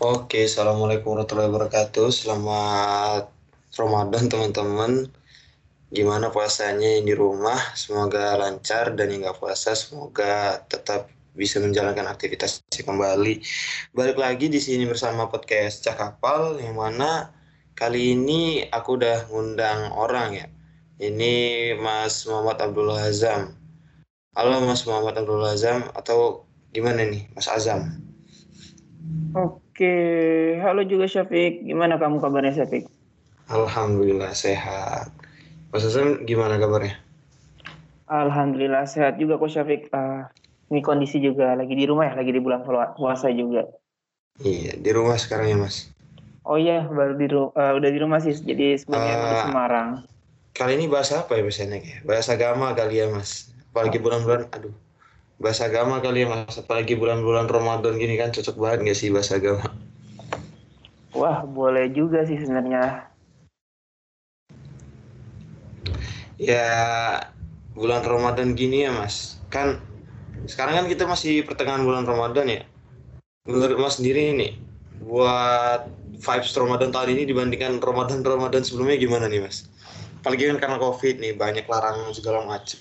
Oke, Assalamualaikum warahmatullahi wabarakatuh. Selamat Ramadan teman-teman. Gimana puasanya yang di rumah? Semoga lancar dan yang nggak puasa semoga tetap bisa menjalankan aktivitas kembali. Balik lagi di sini bersama podcast Cakapal yang mana kali ini aku udah ngundang orang ya. Ini Mas Muhammad Abdul Hazam. Halo Mas Muhammad Abdul Hazam atau gimana nih Mas Azam? Oke, halo juga Syafiq. Gimana kamu kabarnya Syafiq? Alhamdulillah sehat. Mas Azam gimana kabarnya? Alhamdulillah sehat juga kok Syafiq. Uh, ini kondisi juga lagi di rumah ya, lagi di bulan puasa juga. Iya, di rumah sekarang ya Mas. Oh iya, baru di uh, udah di rumah sih. Jadi sebelumnya uh, di Semarang. Kali ini bahasa apa ya biasanya ya? Bahasa agama kali ya Mas. Apalagi bulan-bulan, aduh. Bahasa agama kali ya Mas. Apalagi bulan-bulan Ramadan gini kan cocok banget gak sih bahasa agama? Wah, boleh juga sih sebenarnya. Ya, bulan Ramadan gini ya Mas. Kan sekarang kan kita masih pertengahan bulan Ramadan ya. Menurut Mas sendiri ini buat vibes Ramadan tahun ini dibandingkan Ramadan-Ramadan sebelumnya gimana nih Mas? Apalagi kan karena Covid nih, banyak larangan segala macam.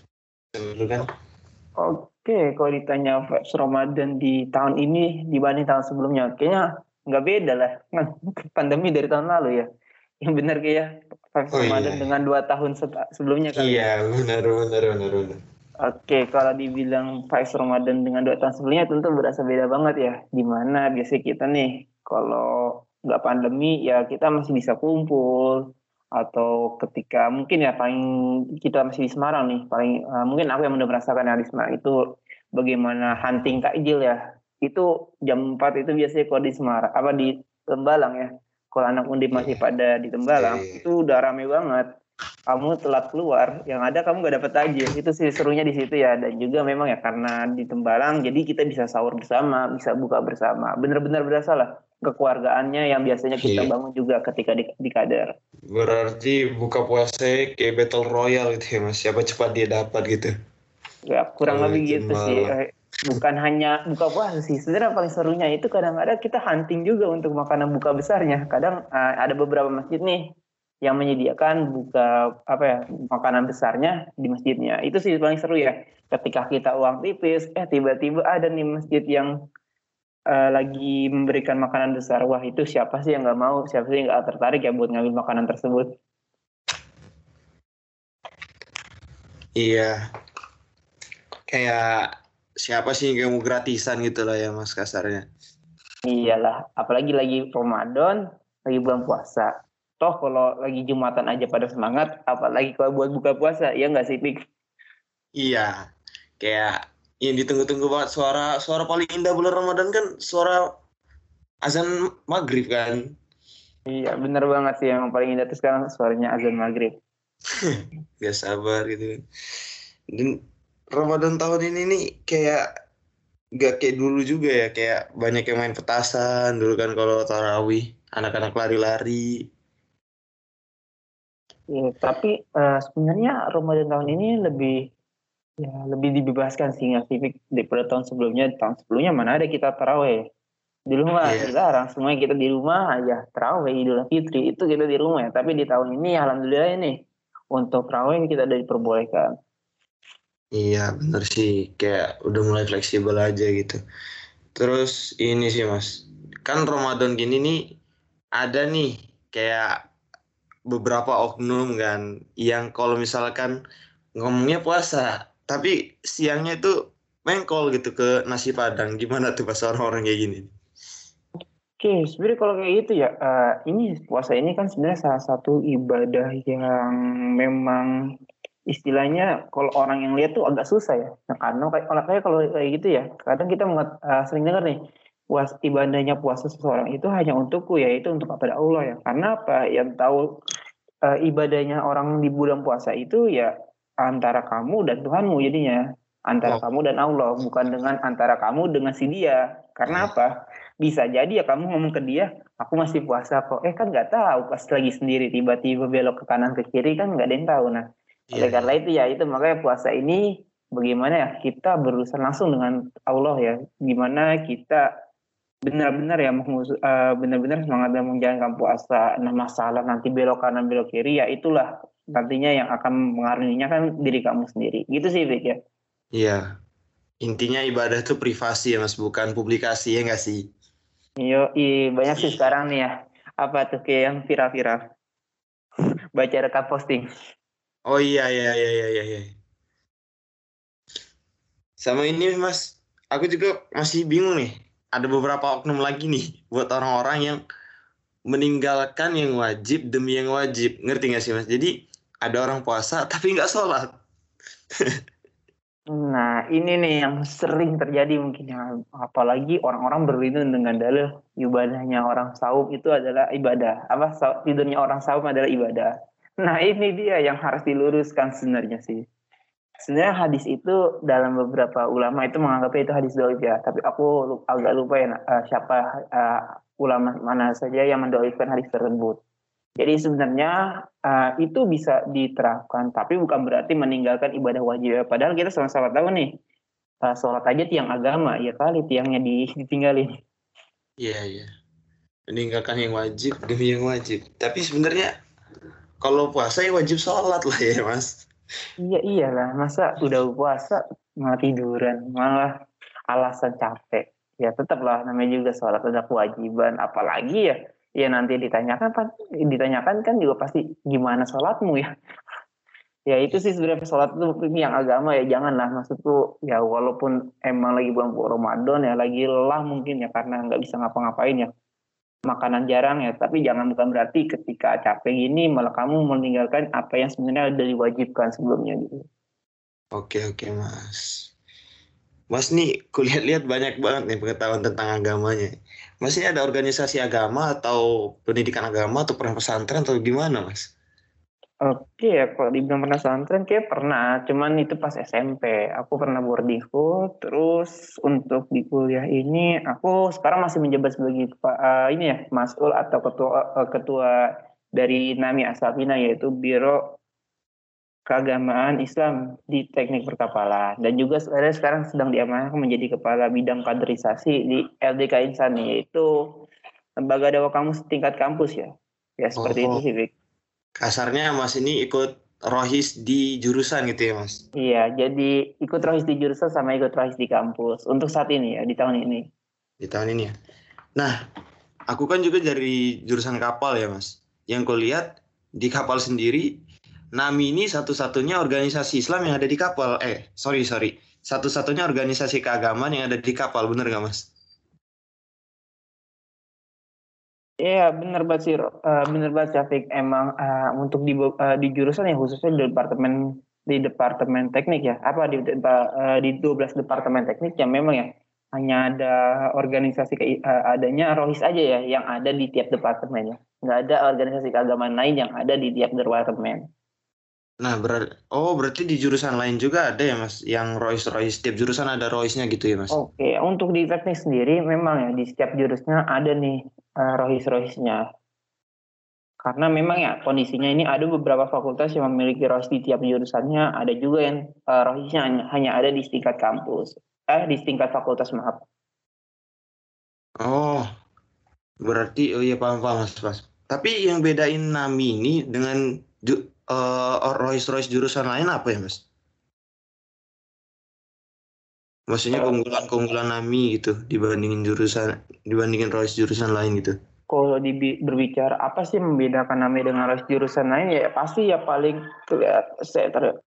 Gitu kan? Oke, kalau ditanya vibes Ramadan di tahun ini dibanding tahun sebelumnya, kayaknya nggak beda lah. Pandemi dari tahun lalu ya. Yang benar kayak vibes oh, Ramadan iya. dengan dua tahun sebelumnya kali. Iya, benar, benar, benar, benar. Oke, kalau dibilang vibes Ramadan dengan dua tahun sebelumnya tentu berasa beda banget ya. Di mana biasanya kita nih, kalau nggak pandemi ya kita masih bisa kumpul, atau ketika mungkin ya paling kita masih di Semarang nih paling uh, mungkin aku yang udah merasakan yang di Semarang itu bagaimana hunting takjil ya. Itu jam 4 itu biasanya kalau di Semarang apa di Tembalang ya. Kalau anak undip masih iya. pada di Tembalang yeah. itu udah rame banget. Kamu telat keluar yang ada kamu gak dapet takjil itu sih serunya di situ ya dan juga memang ya karena di Tembalang jadi kita bisa sahur bersama bisa buka bersama. Bener-bener berasa lah kekeluargaannya yang biasanya kita yeah. bangun juga ketika di, di kader. Berarti buka puasa kayak battle royale gitu ya mas, siapa cepat dia dapat gitu. Ya kurang oh, lebih gitu malah. sih. Eh, bukan hanya buka puasa sih, sebenarnya paling serunya itu kadang-kadang kita hunting juga untuk makanan buka besarnya. Kadang uh, ada beberapa masjid nih yang menyediakan buka apa ya makanan besarnya di masjidnya. Itu sih paling seru ya. Ketika kita uang tipis, eh tiba-tiba ada nih masjid yang uh, lagi memberikan makanan besar, wah itu siapa sih yang nggak mau, siapa sih yang nggak tertarik ya buat ngambil makanan tersebut? Iya, kayak siapa sih yang mau gratisan gitu lah ya mas kasarnya. Iyalah, apalagi lagi Ramadan, lagi bulan puasa. Toh kalau lagi Jumatan aja pada semangat, apalagi kalau buat buka puasa, ya nggak sih, Pik? Iya, kayak yang ditunggu-tunggu banget suara suara paling indah bulan Ramadan kan suara azan maghrib kan? Iya bener banget sih yang paling indah itu sekarang suaranya azan maghrib. Gak sabar gitu. Dan Ramadan tahun ini nih kayak gak kayak dulu juga ya kayak banyak yang main petasan. Dulu kan kalau tarawih anak-anak lari-lari. Ya, tapi uh, sebenarnya Ramadan tahun ini lebih Ya, lebih dibebaskan sih aktifik daripada tahun sebelumnya. Tahun sebelumnya mana ada kita taraweh. Di rumah yeah. dilarang, semua kita di rumah aja taraweh Idul Fitri itu kita di rumah ya. Tapi di tahun ini alhamdulillah ini untuk taraweh kita udah diperbolehkan. Iya bener sih kayak udah mulai fleksibel aja gitu. Terus ini sih mas, kan Ramadan gini nih ada nih kayak beberapa oknum kan yang kalau misalkan ngomongnya puasa tapi siangnya itu mengkol gitu ke nasi padang gimana tuh pas orang-orang kayak gini Oke, sebenarnya kalau kayak gitu ya, uh, ini puasa ini kan sebenarnya salah satu ibadah yang memang istilahnya kalau orang yang lihat tuh agak susah ya. Nah, karena kayak kalau kayak gitu ya, kadang kita uh, sering dengar nih, puas ibadahnya puasa seseorang itu hanya untukku ya, itu untuk kepada Allah ya. Karena apa? Yang tahu uh, ibadahnya orang di bulan puasa itu ya antara kamu dan Tuhanmu jadinya antara oh. kamu dan Allah bukan dengan antara kamu dengan si dia karena iya. apa bisa jadi ya kamu ngomong ke dia aku masih puasa kok eh kan nggak tahu pas lagi sendiri tiba-tiba belok ke kanan ke kiri kan nggak ada yang tahu nah yeah. oleh iya. karena itu ya itu makanya puasa ini bagaimana ya kita berurusan langsung dengan Allah ya gimana kita benar-benar ya uh, benar-benar semangat dan menjalankan puasa nah masalah nanti belok kanan belok kiri ya itulah nantinya yang akan mengaruhinya kan diri kamu sendiri. Gitu sih Vic ya. Iya. Intinya ibadah itu privasi ya mas. Bukan publikasi ya nggak sih? Yo, i, banyak sih sekarang nih ya. Apa tuh kayak yang viral-viral? Baca rekap posting. Oh iya iya iya iya iya, iya. sama ini mas. Aku juga masih bingung nih. Ada beberapa oknum lagi nih buat orang-orang yang meninggalkan yang wajib demi yang wajib. Ngerti gak sih mas? Jadi ada orang puasa tapi nggak sholat. Nah ini nih yang sering terjadi mungkin ya. Apalagi orang-orang berlindung dengan dalil ibadahnya orang saum itu adalah ibadah. Apa? Tidurnya orang saum adalah ibadah. Nah ini dia yang harus diluruskan sebenarnya sih. Sebenarnya hadis itu dalam beberapa ulama itu menganggapnya itu hadis doib ya. Tapi aku agak lupa ya uh, siapa uh, ulama mana saja yang mendoibkan hadis tersebut jadi sebenarnya uh, itu bisa diterapkan tapi bukan berarti meninggalkan ibadah wajib. Ya. padahal kita sama-sama tahu nih uh, sholat aja tiang agama ya kali tiangnya ditinggalin. Iya iya. Meninggalkan yang wajib demi yang wajib. Tapi sebenarnya kalau puasa ya wajib sholat lah ya mas. Iya iyalah, masa udah puasa malah tiduran, malah alasan capek. Ya tetaplah namanya juga sholat ada kewajiban, apalagi ya ya nanti ditanyakan ditanyakan kan juga pasti gimana sholatmu ya. Ya itu sih sebenarnya sholat itu yang agama ya. Janganlah maksudku ya walaupun emang lagi bulan Ramadan ya lagi lelah mungkin ya karena nggak bisa ngapa-ngapain ya. Makanan jarang ya. Tapi jangan bukan berarti ketika capek gini malah kamu meninggalkan apa yang sebenarnya udah diwajibkan sebelumnya gitu. Oke oke mas. Mas nih kulihat lihat banyak banget nih pengetahuan tentang agamanya ini ada organisasi agama atau pendidikan agama atau pernah pesantren atau gimana mas? Oke ya, kalau dibilang pernah pesantren kayak pernah, cuman itu pas SMP. Aku pernah boarding school, terus untuk di kuliah ini aku sekarang masih menjabat sebagai uh, ini ya, masul atau ketua uh, ketua dari Nami Asapina yaitu Biro Keagamaan Islam di Teknik Perkapalan dan juga sekarang sekarang sedang diamanahkan menjadi kepala bidang kaderisasi di LDK Insan yaitu lembaga dakwah kamus tingkat kampus ya. Ya seperti oh. itu sih, Vic kasarnya Mas ini ikut rohis di jurusan gitu ya Mas? Iya, jadi ikut rohis di jurusan sama ikut rohis di kampus untuk saat ini ya di tahun ini. Di tahun ini ya. Nah, aku kan juga dari jurusan kapal ya Mas. Yang kulihat di kapal sendiri, NAMI ini satu-satunya organisasi Islam yang ada di kapal. Eh, sorry sorry, satu-satunya organisasi keagamaan yang ada di kapal, bener nggak Mas? Iya benar banget sih, uh, benar banget Syafiq. Emang uh, untuk di uh, di jurusan ya khususnya di departemen di departemen teknik ya, apa di uh, di 12 departemen teknik yang memang ya hanya ada organisasi ke, uh, adanya rohis aja ya yang ada di tiap departemen ya. Nggak ada organisasi keagamaan lain yang ada di tiap departemen. Nah, ber oh berarti di jurusan lain juga ada ya Mas, yang rohis-rohis tiap jurusan ada rohisnya gitu ya Mas? Oke, untuk di teknik sendiri memang ya di setiap jurusan ada nih uh, rohis-rohisnya. Karena memang ya kondisinya ini ada beberapa fakultas yang memiliki rohis di tiap jurusannya, ada juga yang uh, rohisnya hanya, hanya ada di tingkat kampus, eh di tingkat fakultas maaf. Oh, berarti oh iya paham paham mas, mas. Tapi yang bedain Nami ini dengan ju, uh, rohis-rohis jurusan lain apa ya mas? Maksudnya keunggulan-keunggulan Nami gitu dibandingin jurusan dibandingin Royce jurusan lain gitu. Kalau di, berbicara apa sih membedakan Nami dengan Royce jurusan lain ya pasti ya paling saya ter,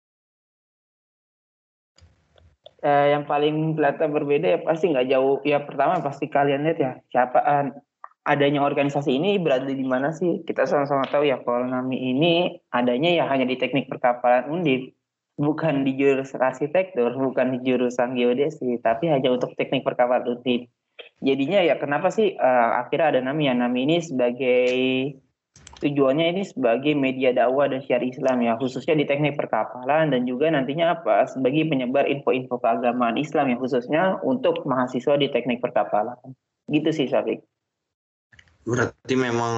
eh, yang paling kelihatan berbeda ya pasti nggak jauh ya pertama pasti kalian lihat ya siapa adanya organisasi ini berada di mana sih kita sama-sama tahu ya kalau Nami ini adanya ya hanya di teknik perkapalan undip bukan di jurusan arsitektur, bukan di jurusan geodesi, tapi hanya untuk teknik perkapalan rutin. Jadinya ya kenapa sih uh, akhirnya ada NAMI ya NAMI ini sebagai tujuannya ini sebagai media dakwah dan syiar Islam ya khususnya di teknik perkapalan dan juga nantinya apa sebagai penyebar info-info keagamaan Islam ya khususnya untuk mahasiswa di teknik perkapalan gitu sih Syafiq. Berarti memang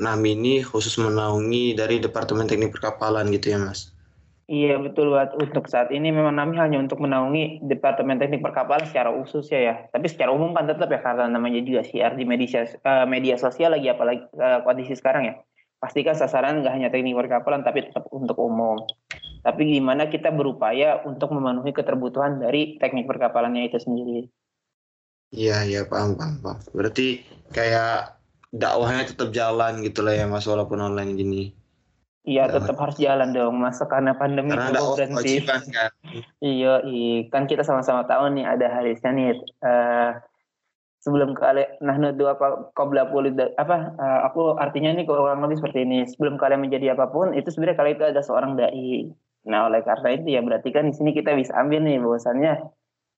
NAMI ini khusus menaungi dari Departemen Teknik Perkapalan gitu ya Mas? Iya betul buat untuk saat ini memang kami hanya untuk menaungi Departemen Teknik Perkapalan secara khusus ya ya. Tapi secara umum kan tetap ya karena namanya juga siar di media uh, media sosial lagi apalagi uh, kondisi sekarang ya. Pastikan sasaran nggak hanya teknik perkapalan tapi tetap untuk umum. Tapi gimana kita berupaya untuk memenuhi keterbutuhan dari teknik perkapalannya itu sendiri. Iya iya paham paham paham. Berarti kayak dakwahnya tetap jalan gitu lah ya mas walaupun online gini. Iya tetap harus jalan dong masa karena pandemi karena ada berhenti. Kan? Iya, iya kan kita sama-sama tahu nih ada hadisnya nih uh, sebelum kalian nah nudu apa qabla apa uh, aku artinya nih kurang lebih seperti ini sebelum kalian menjadi apa pun itu sebenarnya kalian itu ada seorang dai nah oleh karena itu ya berarti kan di sini kita bisa ambil nih bahwasannya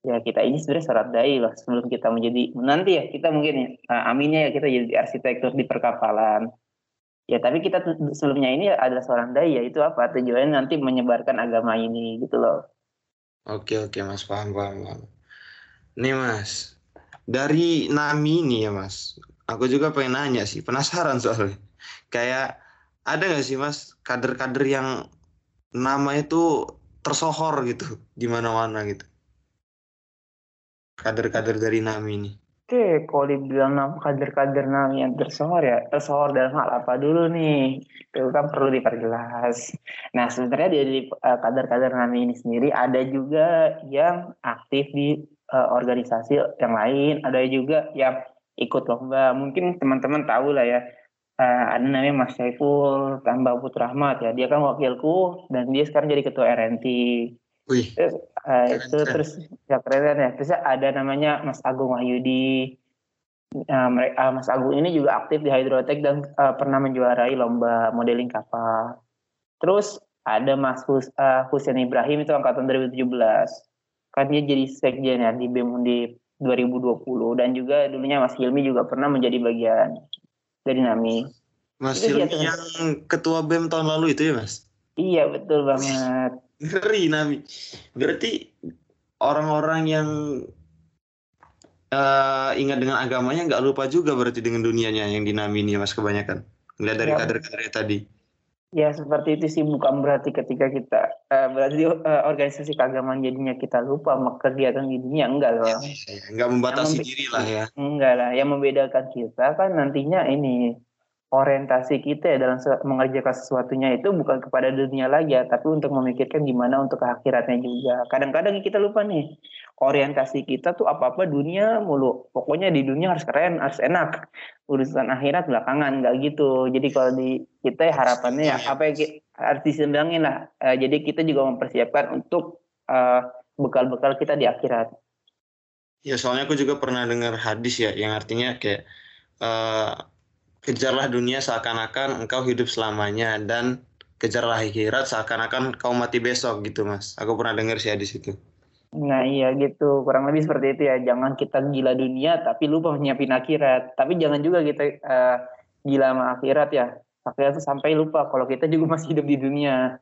ya kita ini sebenarnya seorang dai loh sebelum kita menjadi nanti ya kita mungkin ya uh, aminnya ya kita jadi arsitektur di perkapalan Ya tapi kita sebelumnya ini ada seorang dai ya itu apa tujuannya nanti menyebarkan agama ini gitu loh. Oke oke mas paham paham. paham. Nih mas dari Nami ini ya mas, aku juga pengen nanya sih penasaran soalnya. Kayak ada nggak sih mas kader-kader yang nama itu tersohor gitu di mana-mana gitu. Kader-kader dari Nami ini. Oke, kalau dibilang kader-kader nama yang tersohor ya, tersohor dalam hal apa dulu nih? Itu kan perlu diperjelas. Nah, sebenarnya dari uh, kader-kader nama ini sendiri ada juga yang aktif di uh, organisasi yang lain, ada juga yang ikut lomba. Mungkin teman-teman tahu lah ya, uh, ada namanya Mas Saiful Tambah Putra Rahmat ya. Dia kan wakilku dan dia sekarang jadi ketua RNT. Wih. Terus, uh, itu keren. terus ya keren ya. Terus ada namanya Mas Agung Wahyudi. Uh, mereka, uh, Mas Agung ini juga aktif di Hydrotech dan uh, pernah menjuarai lomba modeling kapal. Terus ada Mas Hus, uh, Husain Ibrahim itu angkatan 2017. Kan dia jadi sekjen ya di BEM Undi 2020 dan juga dulunya Mas Hilmi juga pernah menjadi bagian dari NAMI. Mas itu Hilmi yang ketua BEM tahun lalu itu ya Mas? Iya betul banget. Ngeri Nami. Berarti orang-orang yang uh, ingat dengan agamanya nggak lupa juga berarti dengan dunianya yang dinami ini mas kebanyakan. Nggak dari ya. kader-kadernya tadi. Ya seperti itu sih bukan berarti ketika kita uh, berarti uh, organisasi keagamaan jadinya kita lupa kegiatan di dunia enggak loh. Ya, ya, enggak membatasi diri lah ya. Enggak lah, yang membedakan kita kan nantinya ini orientasi kita ya dalam mengerjakan sesuatunya itu bukan kepada dunia lagi ya, tapi untuk memikirkan gimana untuk akhiratnya juga. Kadang-kadang kita lupa nih, orientasi kita tuh apa-apa dunia mulu. Pokoknya di dunia harus keren, harus enak. Urusan akhirat belakangan, nggak gitu. Jadi kalau di kita ya harapannya ya apa yang harus disembangin lah. Uh, jadi kita juga mempersiapkan untuk eh, bekal-bekal kita di akhirat. Ya soalnya aku juga pernah dengar hadis ya, yang artinya kayak uh, kejarlah dunia seakan-akan engkau hidup selamanya dan kejarlah akhirat seakan-akan kau mati besok gitu mas. Aku pernah dengar sih di situ. Nah iya gitu. Kurang lebih seperti itu ya. Jangan kita gila dunia tapi lupa menyiapin akhirat. Tapi jangan juga kita uh, gila sama akhirat ya. Akhirat itu sampai lupa kalau kita juga masih hidup di dunia.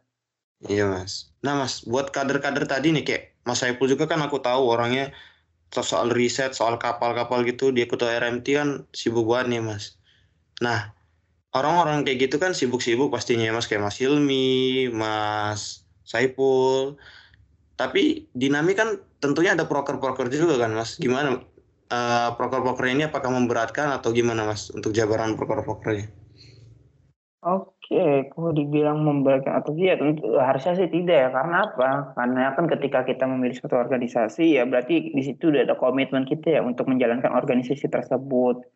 Iya mas. Nah mas buat kader-kader tadi nih kayak mas Saiful juga kan aku tahu orangnya soal riset soal kapal-kapal gitu. Dia ketua RMT kan sibuk banget nih mas Nah, orang-orang kayak gitu kan sibuk-sibuk pastinya Mas kayak Mas Hilmi, Mas Saipul. Tapi dinami kan tentunya ada proker-proker juga kan Mas. Gimana uh, proker-proker ini apakah memberatkan atau gimana Mas untuk jabaran proker-prokernya? Oke, kalau dibilang memberatkan atau tidak, tentu harusnya sih tidak ya. Karena apa? Karena kan ketika kita memilih suatu organisasi ya berarti di situ udah ada komitmen kita ya untuk menjalankan organisasi tersebut.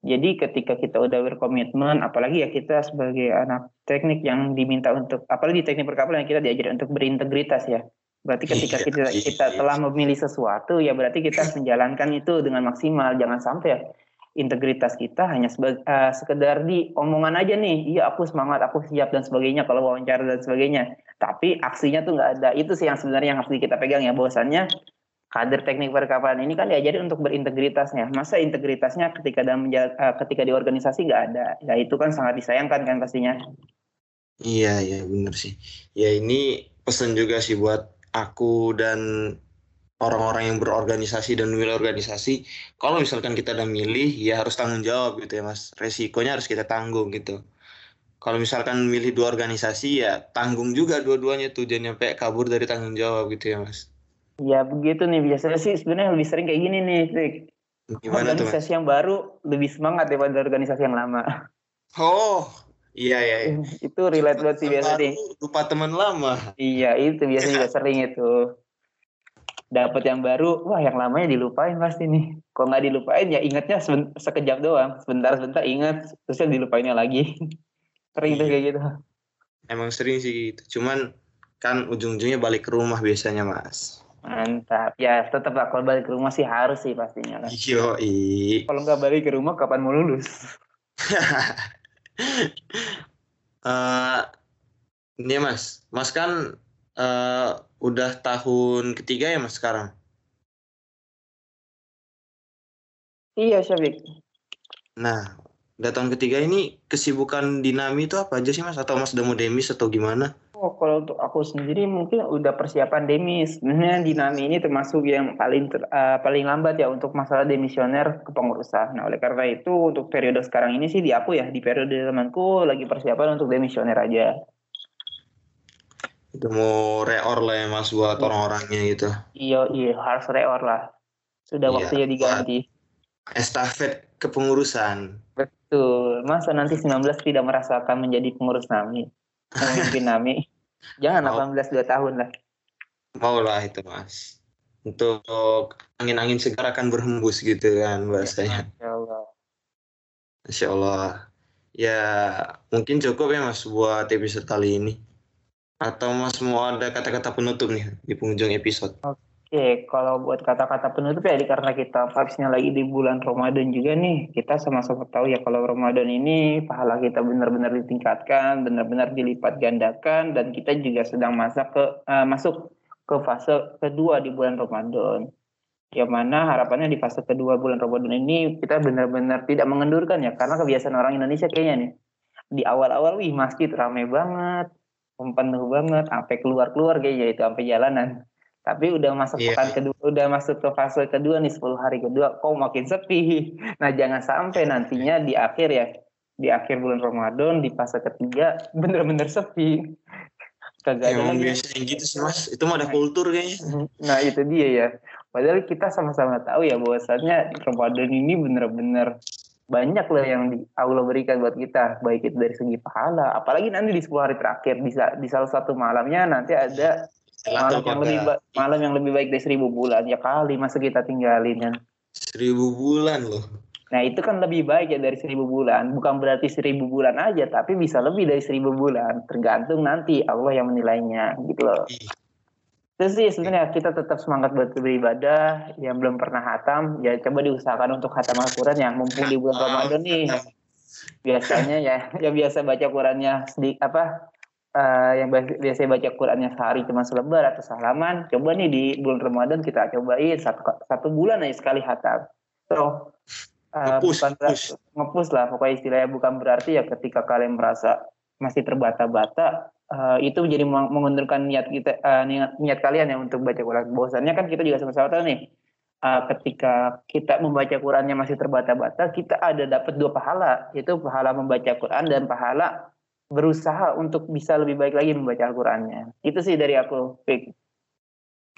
Jadi ketika kita udah berkomitmen, apalagi ya kita sebagai anak teknik yang diminta untuk, apalagi teknik perkapalan yang kita diajar untuk berintegritas ya. Berarti ketika iya, kita iya, kita iya. telah memilih sesuatu, ya berarti kita harus menjalankan itu dengan maksimal. Jangan sampai ya integritas kita hanya sebagai, uh, sekedar di omongan aja nih, iya aku semangat, aku siap dan sebagainya kalau wawancara dan sebagainya. Tapi aksinya tuh nggak ada. Itu sih yang sebenarnya yang harus kita pegang ya bahwasannya kader teknik perkapalan ini kan diajari untuk berintegritasnya. Masa integritasnya ketika dalam uh, ketika di organisasi nggak ada? Ya itu kan sangat disayangkan kan pastinya. Iya iya benar sih. Ya ini pesan juga sih buat aku dan orang-orang yang berorganisasi dan memilih organisasi. Kalau misalkan kita udah milih, ya harus tanggung jawab gitu ya mas. Resikonya harus kita tanggung gitu. kalau misalkan milih dua organisasi ya tanggung juga dua-duanya tuh jangan nyampe kabur dari tanggung jawab gitu ya mas Ya begitu nih biasanya sih sebenarnya lebih sering kayak gini nih. Fik. gimana tuh organisasi yang baru lebih semangat daripada organisasi yang lama. oh iya iya, iya. itu relate banget sih biasa baru, nih. lupa teman lama Iya itu biasanya juga sering itu. Dapat yang baru, wah yang lamanya dilupain pasti nih. Kalau nggak dilupain ya ingatnya sekejap doang. Sebentar-sebentar ingat, terusnya dilupainnya lagi. sering tuh Iya. kayak gitu. emang sering sih gitu cuman kan ujung-ujungnya balik ke rumah biasanya mas Mantap. Ya tetap lah kalau balik ke rumah sih harus sih pastinya lah. yo Kalau nggak balik ke rumah kapan mau lulus? Eh, ini mas mas kan eh, udah tahun ketiga ya mas sekarang Iya Syafik. nah udah tahun ketiga ini kesibukan dinami itu apa aja sih mas atau mas udah mau demis atau gimana Oh, kalau untuk aku sendiri mungkin udah persiapan demis. Sebenarnya dinami ini termasuk yang paling ter- eh, paling lambat ya untuk masalah demisioner kepengurusan. Nah, oleh karena itu untuk periode sekarang ini sih di aku ya, di periode temanku lagi persiapan untuk demisioner aja. udah mau reor lah ya mas buat Iya. orang-orangnya gitu Iya, iya harus reor lah. Sudah Iya, waktunya diganti. estafet kepengurusan Betul. Masa nanti 19 tidak merasakan menjadi pengurus NAMI? Memimpin NAMI. Jangan Oh. 18 2 tahun lah. mau lah itu mas untuk angin-angin segar akan berhembus gitu kan bahasanya Masya Allah. Masya Allah ya mungkin cukup ya mas buat episode kali ini atau mas mau ada kata-kata penutup nih di penghujung episode Oke, kalau buat kata-kata penutup ya, karena kita vibes-nya lagi di bulan Ramadan juga nih, kita sama-sama tahu ya kalau Ramadan ini pahala kita benar-benar ditingkatkan, benar-benar dilipat gandakan, dan kita juga sedang masak ke eh, masuk ke fase kedua di bulan Ramadan. Yang mana harapannya di fase kedua bulan Ramadan ini kita benar-benar tidak mengendurkan ya, karena kebiasaan orang Indonesia kayaknya nih di awal-awal wih masjid ramai banget, penuh banget, sampai keluar-keluar kayaknya itu sampai jalanan. Tapi udah masuk Iya. pekan kedua, udah masuk ke fase kedua nih 10 hari kedua, kok makin sepi. Nah jangan sampai nantinya di akhir ya, di akhir bulan Ramadan di fase ketiga bener-bener sepi. Kagak ada emang lagi. biasanya gitu sih mas itu mah ada kultur kayaknya Nah itu dia ya. Padahal kita sama-sama tahu ya bahwasannya Ramadan ini bener-bener banyak loh yang di Allah berikan buat kita, baik itu dari segi pahala, apalagi nanti di 10 hari terakhir di, di salah satu malamnya nanti ada malam yang lebih ba- malam yang lebih baik dari seribu bulan. Ya kali masa kita tinggalin ya. seribu bulan loh. Nah itu kan lebih baik ya dari seribu bulan, bukan berarti seribu bulan aja, tapi bisa lebih dari seribu bulan, tergantung nanti Allah yang menilainya gitu loh. Ih, Terus sih sebenarnya kita tetap semangat buat beribadah, yang belum pernah hatam, ya coba diusahakan untuk hatam Al-Quran ya, mumpung di bulan Ramadan nih. Biasanya ya, yang biasa baca Qurannya sedikit apa, eh, yang biasa baca Qurannya sehari cuma selebar atau sehalaman, coba nih di bulan Ramadan kita cobain satu, satu bulan aja sekali hatam. So, eh, Nge-push, bukan push. ngepus lah, pokoknya istilahnya bukan berarti ya ketika kalian merasa masih terbata-bata, eh, itu menjadi meng- mengundurkan niat kita eh, niat, niat kalian ya untuk baca Quran. Bahwasannya kan kita juga sama-sama tahu nih, eh, ketika kita membaca Qurannya masih terbata-bata, kita ada dapat dua pahala, yaitu pahala membaca Quran dan pahala berusaha untuk bisa lebih baik lagi membaca Al-Qurannya. Itu sih dari aku, Fik.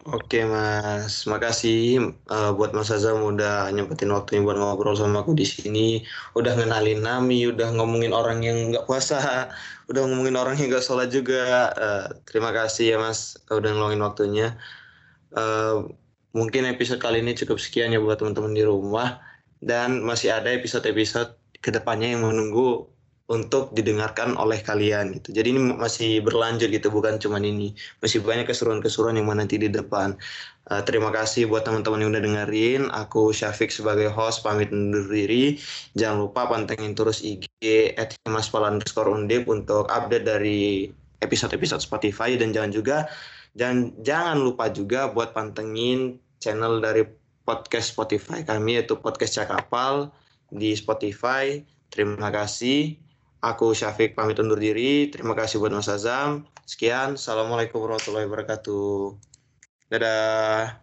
Oke mas, makasih eh, buat Mas Azam udah nyempetin waktunya buat ngobrol sama aku di sini. Udah ngenalin Nami, udah ngomongin orang yang nggak puasa, udah ngomongin orang yang nggak sholat juga. Eh, terima kasih ya Mas, udah ngeluangin waktunya. Eh, mungkin episode kali ini cukup sekian ya buat teman-teman di rumah. Dan masih ada episode-episode ke depannya yang menunggu untuk didengarkan oleh kalian gitu. Jadi ini masih berlanjut gitu, bukan cuma ini masih banyak keseruan-keseruan yang mana nanti di depan. Uh, terima kasih buat teman-teman yang udah dengerin. Aku Syafiq sebagai host pamit undur diri. Jangan lupa pantengin terus IG @himaspal_undip untuk update dari episode-episode Spotify dan jangan juga dan jangan lupa juga buat pantengin channel dari podcast Spotify kami yaitu podcast Cakapal di Spotify. Terima kasih. Aku Syafiq pamit undur diri. Terima kasih buat Mas Azam. Sekian. Assalamualaikum warahmatullahi wabarakatuh. Dadah.